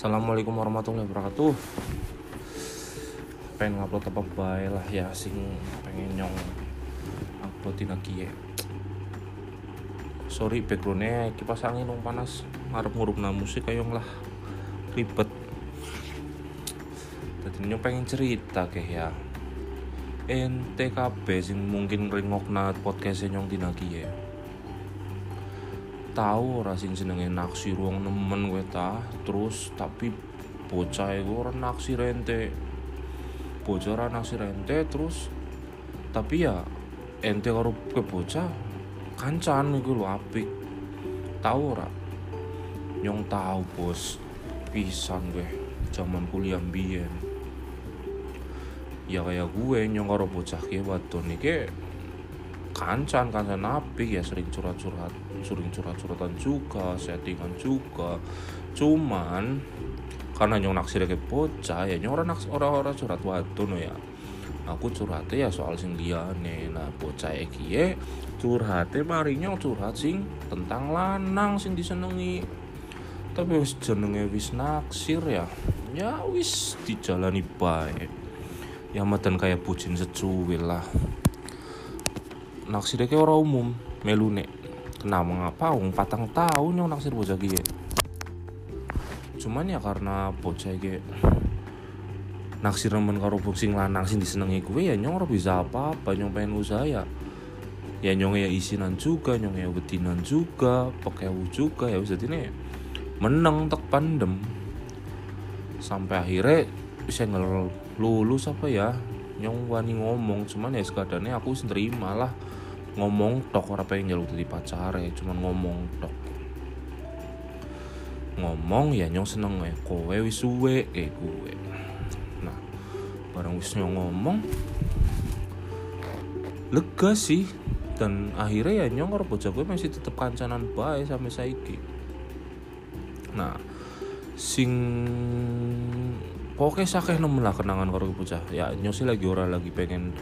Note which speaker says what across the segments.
Speaker 1: Assalamualaikum warahmatullahi wabarakatuh. Pengen ngupload apa bae lah ya sing pengen nyong uploadin lagi ya. Sorry backgroundnya kipas angin dong panas ngarep ngurup musik kayong lah ribet. Jadi nyong pengen cerita kayak ya. NTKB sing mungkin ringok na podcastnya nyong dinagi ya tahu ora sing senenge naksir wong nemen gue ta. Terus tapi bocah gue ora naksir ente bocah naksir terus tapi ya ente karo ke bocah kancan iku lho apik. Tahu ora? Nyong tahu bos. Pisan gue zaman kuliah biyen ya kayak gue nyong karo bocah ki wadon iki kancan kancan apik ya sering curhat-curhat sering curhat-curhatan juga settingan juga. Cuman karena nyong naksir ke bocah ya nyong orang orang-orang curhat wadon ya. Aku curhatnya ya soal sing liyane. Nah bocah iki ya curhatnya mari nyong curhat sing tentang lanang sing disenengi. Tapi wis jenenge wis naksir ya. Ya wis dijalani baik. Ya madan kayak bucin secuil lah naksir kayak orang umum. Melune kenapa mengapa wong patang tahun yang naksir bocah gie cuman ya karena bocah gie naksir nemen karo sing lanang sing disenengi gue ya nyong bisa apa-apa nyong pengen usaha ya. Ya nyong ya isinan juga nyong ya betinan juga pekewu juga ya bisa ini menang tek pandem. Sampai akhirnya bisa ngel lulus apa ya nyong wani ngomong cuman ya sekadarnya aku terima lah ngomong tok ora pengen jaluk jadi pacar ya cuman ngomong tok. Ngomong ya nyong seneng ya kowe wis suwe kayak gue nah barang wis nyong ngomong lega sih. Dan akhirnya ya nyong karo bocah gue masih tetep kancanan bae sampai saiki. Nah sing pokoknya sakeh nemen lah kenangan karo bocah. Ya nyong sih lagi ora lagi pengen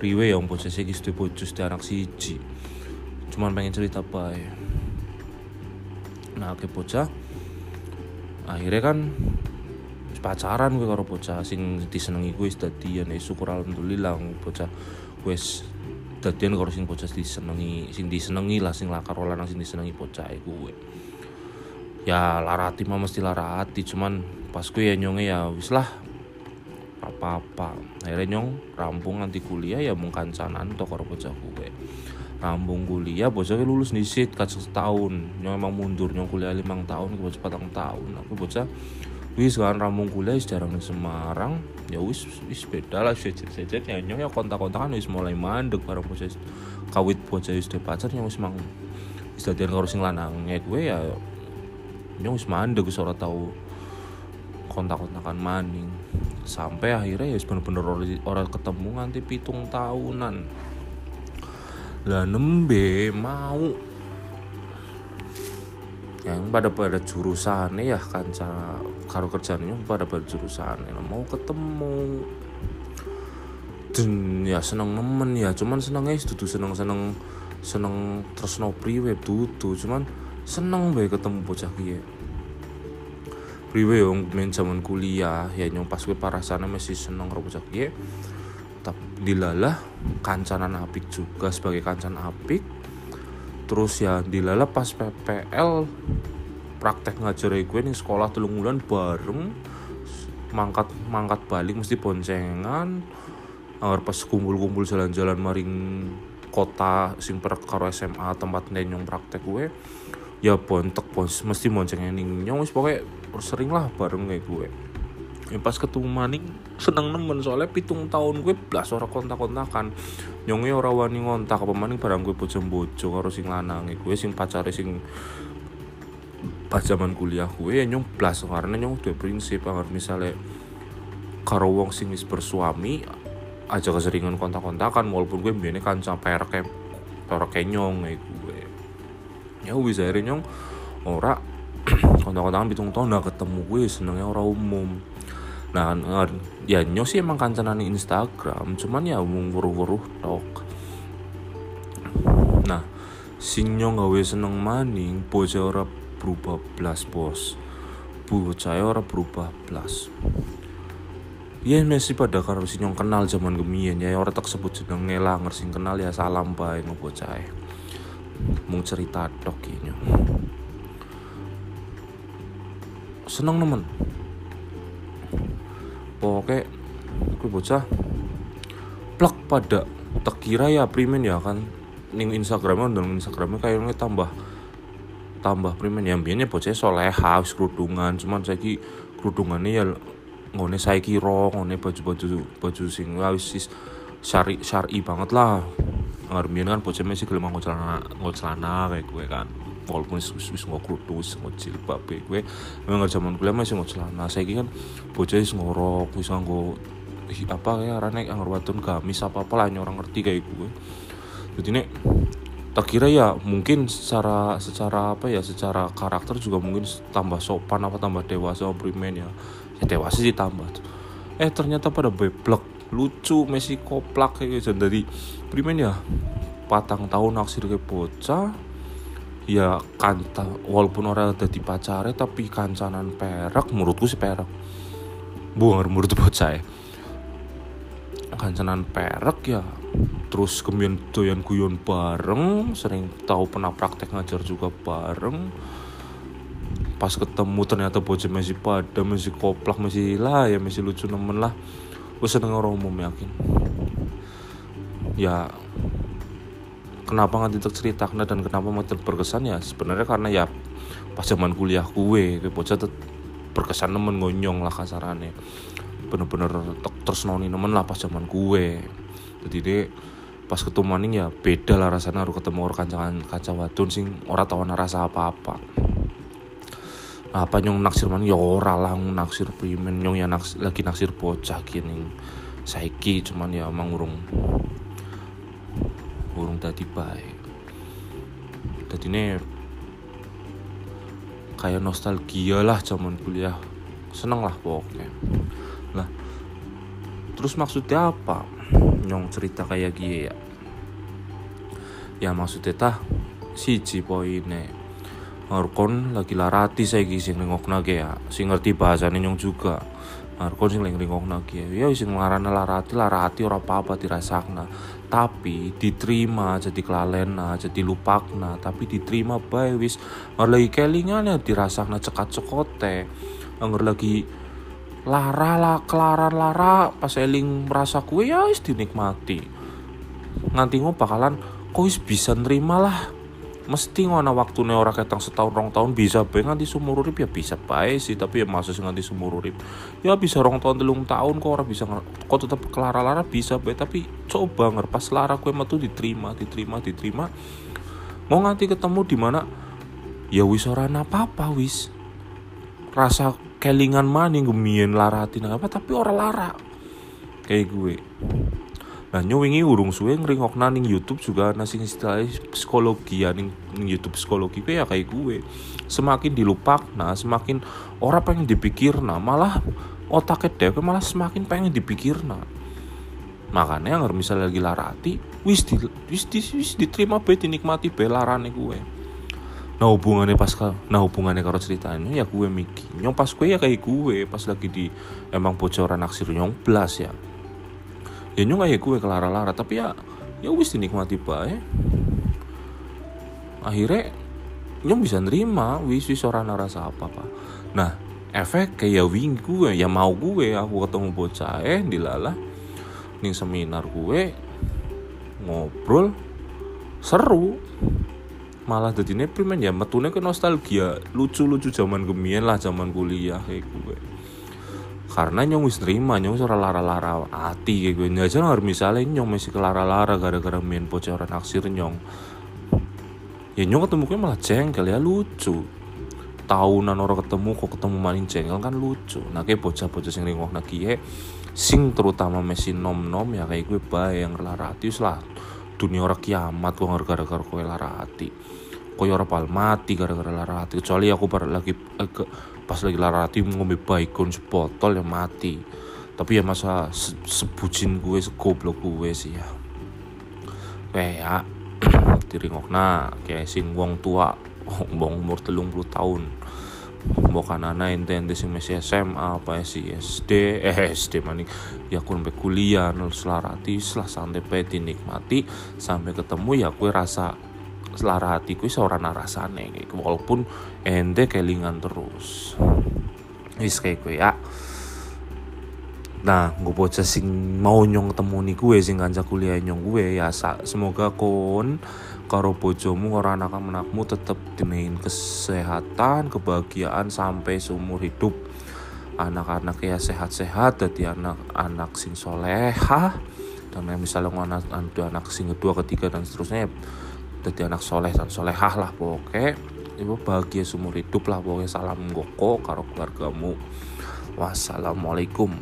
Speaker 1: riwe yang bocah sih gitu bocus di anak siji. Cuman pengen cerita bae. Nah ke bocah. Akhirnya kan pacaran gue karo bocah sing disenengi gue dadian ya syukur alhamdulillah bocah gue dadian karo sing bocah disenengi sing disenengi lah sing lakar lanang sing disenengi bocah gue ya larati mah mesti larati cuman pas gue ya nyonge ya wis lah apa-apa. Akhirnya nyong rampung nanti kuliah ya mung kancanan to karo bocah gue rampung kuliah bocah lulus nisit kacau setahun. Nyong emang mundur nyong kuliah limang tahun ke bocah patang tahun. Aku bocah wis kan rampung kuliah jarang di Semarang. Ya wis wis beda lah sejet sejet ya nyong ya kontak kontakan wis mulai mandek bareng bocah kawit bocah wis de pacar nyong wis mang wis dadian karo sing lanang. Ya gue ya nyong wis mandek wis ora tau kontak-kontakan maning sampai akhirnya ya bener-bener orang ketemu nganti pitung tahunan. Lah nembe mau. Yang pada pada jurusan ya kanca karo kerjanya pada pada jurusan. Mau ketemu. Dan ya seneng nemen ya cuman senengnya itu tuh seneng seneng seneng terus no priwe tuh cuman seneng bae ketemu bocah kia priwe yang main zaman kuliah. Ya nyong pas gue parasana masih seneng karo bocah kia tapi dilalah kancanan apik juga sebagai kancan apik. Terus ya dilalah pas PPL praktek ngajar gue nih sekolah telung bulan bareng. Mangkat mangkat balik mesti boncengan. Agar pas kumpul-kumpul jalan-jalan maring kota sing karo SMA tempat nenyong praktek gue ya bontek bos mesti boncengnya ning nyong. Wis pokoknya sering lah bareng kayak gue. Ya pas ketemu maning seneng nemen. Soalnya pitung tahun gue belas orang kontak-kontakan. Nyongnya orang wani ngontak apa maning barang gue bocor bojo karo sing lanang. Gue sing pacare sing pas zaman kuliah gue ya nyong belas karena nyong udah prinsip agar misalnya karo wong sing wis bersuami aja keseringan kontak-kontakan. Walaupun gue biasanya kan kayak orang kenyong kayak gue. Ya wis akhirnya nyong ora kontak-kontakan pitung tahun udah ketemu gue senengnya orang umum. Nah ya nyo sih emang kancanan Instagram cuman ya wong weruh-weruh tok. Nah sing nyo gawe seneng maning bocah ora berubah blas bos. Bocah ora berubah blas. Ya masih pada karo sing kenal zaman gemien ya ora tak sebut jenenge lah sing kenal ya salam bae bocah mung cerita tok ini seneng nemen. Pokoknya aku bocah plak pada tak kira ya primen ya kan. Ning Instagramnya dan Instagramnya kayaknya tambah tambah primen. Ya biasanya bocah soleha wis kerudungan. Cuman saiki kerudungannya ya ngone saya kira ngone baju-baju baju sing wis syari syari banget lah. Ngarepin kan bocah masih gelem nggo celana nggo celana kayak gue kan walaupun wis wis nggo kerudung wis nggo jilbab gue memang zaman kuliah masih nggo celana saiki kan bocah wis ngorok wis nggo apa ya arane anggar watun gamis apa apa lah orang ngerti kayak gue jadi nek tak kira ya mungkin secara secara apa ya secara karakter juga mungkin tambah sopan apa tambah dewasa primen ya. Ya dewasa sih tambah. Eh ternyata pada beblek lucu Messi koplak kayak gitu. Dari primen ya patang tahun naksir ke bocah ya kanta walaupun orang ada di pacare tapi kancanan perak menurutku sih perak. Buang menurut bocah ya kancanan perak ya terus kemudian doyan guyon bareng sering tahu pernah praktek ngajar juga bareng. Pas ketemu ternyata bocah masih pada masih koplak masih lah ya masih lucu nemen lah. Gue seneng orang umum yakin? Ya kenapa nggak tidak ceritakan dan kenapa masih berkesan? Ya sebenarnya karena ya pas zaman kuliah gue gue bocah berkesan nemen ngonyong lah kasarannya. Bener-bener terus noni nemen lah pas zaman gue. Jadi deh pas ketemu maning ya beda lah rasanya harus ketemu orang kancangan kaca wadon sing ora tau rasa apa-apa. Apa nyong naksir maning? Ya ora lah naksir primen nyong ya naksir, lagi naksir bocah gini. Saiki cuman ya emang urung urung tadi baik. Tadi ini kayak nostalgia lah zaman kuliah. Seneng lah pokoknya. Lah terus maksudnya apa? Nyong cerita kayak gini ya. Ya maksudnya tah siji poinnya. Arkon lagi larati saya sing nengok nage ya. Sing ngerti bahasanya nyong juga Arkon sing lagi nengok nage ya sing ngarana larati larati ora apa apa dirasakna. Tapi diterima jadi kelalena jadi lupakna. Tapi diterima bae wis. Lagi kelingan ya dirasakna cekat cekote anggar lagi lara lah kelaran lara pas eling merasa kue ya wis dinikmati. Nganti bakalan kok wis bisa nerima lah mesti ngono waktu nih orang ketang setahun rong tahun bisa bae nganti sumur urip ya bisa bae sih tapi ya masa sih nganti sumur urip. Ya bisa rong tahun telung tahun kok orang bisa kok tetap kelara lara bisa bae tapi coba nger pas lara kue metu diterima diterima diterima mau nganti ketemu di mana? Ya wis orang apa apa wis. Rasa kelingan maning gemien laratin apa tapi orang lara. Kayak gue nah nyuwingi urung suwe ngeringok naning YouTube juga nasi istilah psikologi ya ning, ning YouTube psikologi gue ya kayak gue semakin dilupak nah semakin orang pengen dipikir nah malah otaknya deh malah semakin pengen dipikir nah makanya yang misalnya lagi larati wis di, wis, di, wis diterima be dinikmati be larane gue nah hubungannya pas nah hubungannya karo ceritanya ya gue mikir nyong pas gue ya kayak gue pas lagi di emang bocoran naksir nyong blas ya ya nyong kayak gue kelara-lara tapi ya ya wis dinikmati bae. Akhirnya nyong bisa nerima wis wis orang rasa apa apa nah efek kayak wing gue ya mau gue aku ketemu bocah eh dilala nih seminar gue ngobrol seru. Malah jadi primen ya metune ke nostalgia lucu-lucu zaman gemien lah zaman kuliah kayak gue karena nyong wis nerima nyong seorang lara-lara hati kayak gue aja nggak misalnya nyong masih ke lara-lara gara-gara main bocoran aksir nyong. Ya nyong ketemu gue malah jengkel ya lucu. Tahunan orang ketemu kok ketemu maling jengkel kan lucu. Nah kayak bocah-bocah sing ringok nakie sing terutama mesin nom-nom ya kayak gue bayang lara hati lah dunia orang kiamat kok gara-gara kowe lara hati koyo ora pal mati gara-gara lara hati kecuali aku lagi eh, pas lagi lara hati ngombe baikon sebotol yang mati. Tapi ya masa se sebucin gue segoblok gue sih ya. Kayak diringokna kayak sing wong tua wong umur telung puluh tahun. Bukan anak ente ente sing masih SMA apa sih SD eh SD maning ya aku sampai kuliah nol selarati setelah santai pe dinikmati sampai ketemu ya kue rasa selara hati seorang rasane kayak walaupun ente kelingan terus. Wis kayak kue ya. Nah, gue bocah sing mau nyong ketemu nih gue sing kanca kuliah nyong gue ya sa, semoga kon karo bojomu karo anak anakmu tetep dinein kesehatan, kebahagiaan sampai seumur hidup. Anak-anak ya sehat-sehat, jadi anak-anak sing soleha dan misalnya anak, anak sing kedua, ketiga dan seterusnya ya jadi anak soleh dan solehah lah pokoknya ibu bahagia seumur hidup lah pokoknya salam goko karo keluargamu. Wassalamualaikum